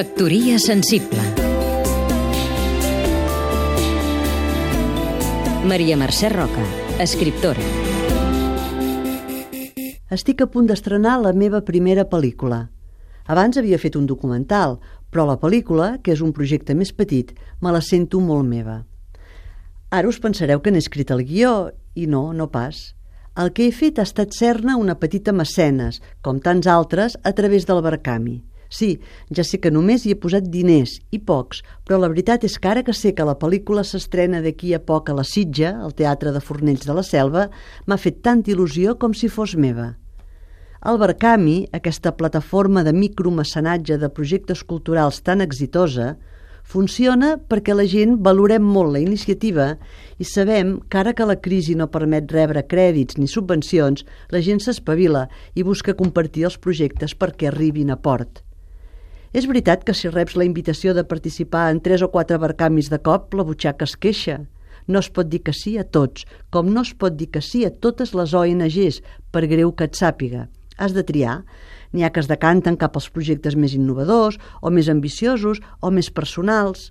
Factoria sensible Maria Mercè Roca, escriptora Estic a punt d'estrenar la meva primera pel·lícula. Abans havia fet un documental, però la pel·lícula, que és un projecte més petit, me la sento molt meva. Ara us pensareu que n'he escrit el guió, i no, no pas. El que he fet ha estat ser-ne una petita mecenes, com tants altres, a través del Barcami. Sí, ja sé que només hi he posat diners, i pocs, però la veritat és que ara que sé que la pel·lícula s'estrena d'aquí a poc a la Sitja, al Teatre de Fornells de la Selva, m'ha fet tanta il·lusió com si fos meva. El Barcami, aquesta plataforma de micromecenatge de projectes culturals tan exitosa, funciona perquè la gent valorem molt la iniciativa i sabem que ara que la crisi no permet rebre crèdits ni subvencions, la gent s'espavila i busca compartir els projectes perquè arribin a port. És veritat que si reps la invitació de participar en tres o quatre barcamis de cop, la butxaca es queixa. No es pot dir que sí a tots, com no es pot dir que sí a totes les ONGs, per greu que et sàpiga. Has de triar. N'hi ha que es decanten cap als projectes més innovadors, o més ambiciosos, o més personals.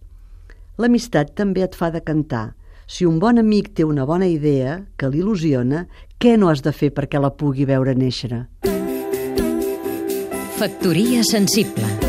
L'amistat també et fa decantar. Si un bon amic té una bona idea, que l'il·lusiona, què no has de fer perquè la pugui veure néixer? Factoria sensible